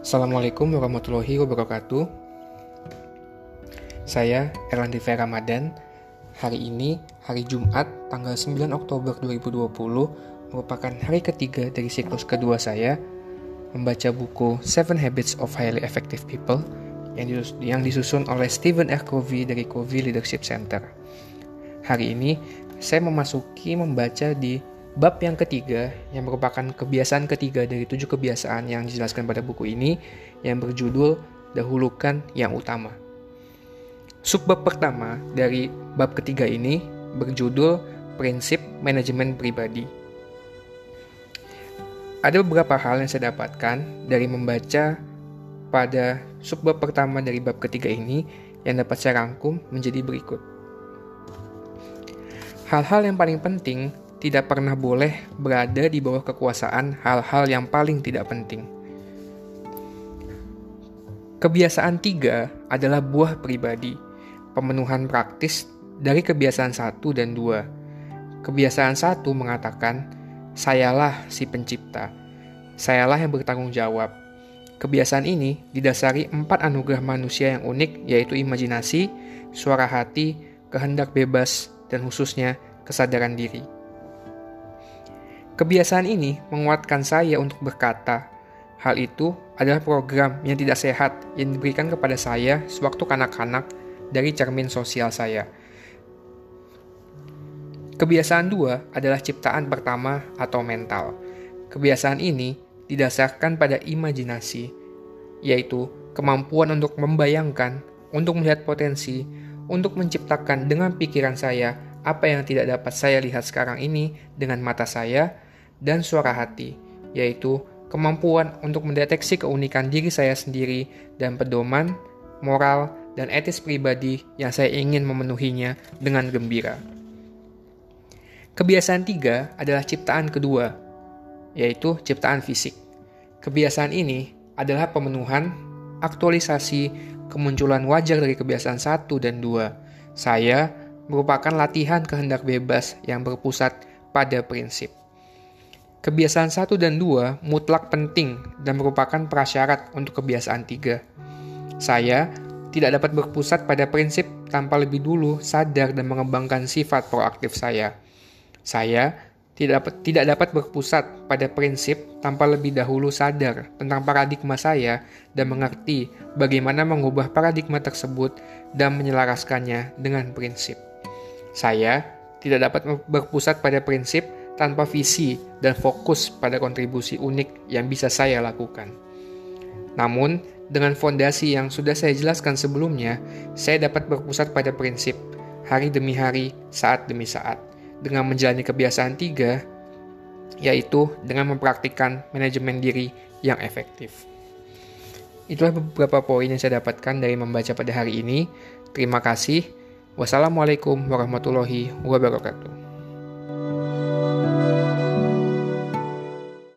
Assalamualaikum warahmatullahi wabarakatuh. Saya Erlandi Ramadan. Hari ini, hari Jumat, tanggal 9 Oktober 2020, merupakan hari ketiga dari siklus kedua saya membaca buku Seven Habits of Highly Effective People yang disusun oleh Stephen R. Covey dari Covey Leadership Center. Hari ini, saya memasuki membaca di Bab yang ketiga, yang merupakan kebiasaan ketiga dari tujuh kebiasaan yang dijelaskan pada buku ini, yang berjudul Dahulukan Yang Utama. Subbab pertama dari bab ketiga ini berjudul Prinsip Manajemen Pribadi. Ada beberapa hal yang saya dapatkan dari membaca pada subbab pertama dari bab ketiga ini yang dapat saya rangkum menjadi berikut. Hal-hal yang paling penting tidak pernah boleh berada di bawah kekuasaan hal-hal yang paling tidak penting. Kebiasaan tiga adalah buah pribadi, pemenuhan praktis dari kebiasaan satu dan dua. Kebiasaan satu mengatakan, sayalah si pencipta, sayalah yang bertanggung jawab. Kebiasaan ini didasari empat anugerah manusia yang unik, yaitu imajinasi, suara hati, kehendak bebas, dan khususnya kesadaran diri. Kebiasaan ini menguatkan saya untuk berkata. Hal itu adalah program yang tidak sehat yang diberikan kepada saya sewaktu kanak-kanak dari cermin sosial saya. Kebiasaan dua adalah ciptaan pertama atau mental. Kebiasaan ini didasarkan pada imajinasi, yaitu kemampuan untuk membayangkan, untuk melihat potensi, untuk menciptakan dengan pikiran saya apa yang tidak dapat saya lihat sekarang ini dengan mata saya, dan suara hati, yaitu kemampuan untuk mendeteksi keunikan diri saya sendiri dan pedoman, moral, dan etis pribadi yang saya ingin memenuhinya dengan gembira. Kebiasaan tiga adalah ciptaan kedua, yaitu ciptaan fisik. Kebiasaan ini adalah pemenuhan, aktualisasi, kemunculan wajar dari kebiasaan satu dan dua. Saya merupakan latihan kehendak bebas yang berpusat pada prinsip. Kebiasaan satu dan dua mutlak penting dan merupakan prasyarat untuk kebiasaan tiga. Saya tidak dapat berpusat pada prinsip tanpa lebih dulu sadar dan mengembangkan sifat proaktif saya. Saya tidak dapat, tidak dapat berpusat pada prinsip tanpa lebih dahulu sadar tentang paradigma saya dan mengerti bagaimana mengubah paradigma tersebut dan menyelaraskannya dengan prinsip. Saya tidak dapat berpusat pada prinsip tanpa visi dan fokus pada kontribusi unik yang bisa saya lakukan. Namun, dengan fondasi yang sudah saya jelaskan sebelumnya, saya dapat berpusat pada prinsip hari demi hari, saat demi saat, dengan menjalani kebiasaan tiga, yaitu dengan mempraktikkan manajemen diri yang efektif. Itulah beberapa poin yang saya dapatkan dari membaca pada hari ini. Terima kasih. Wassalamualaikum warahmatullahi wabarakatuh.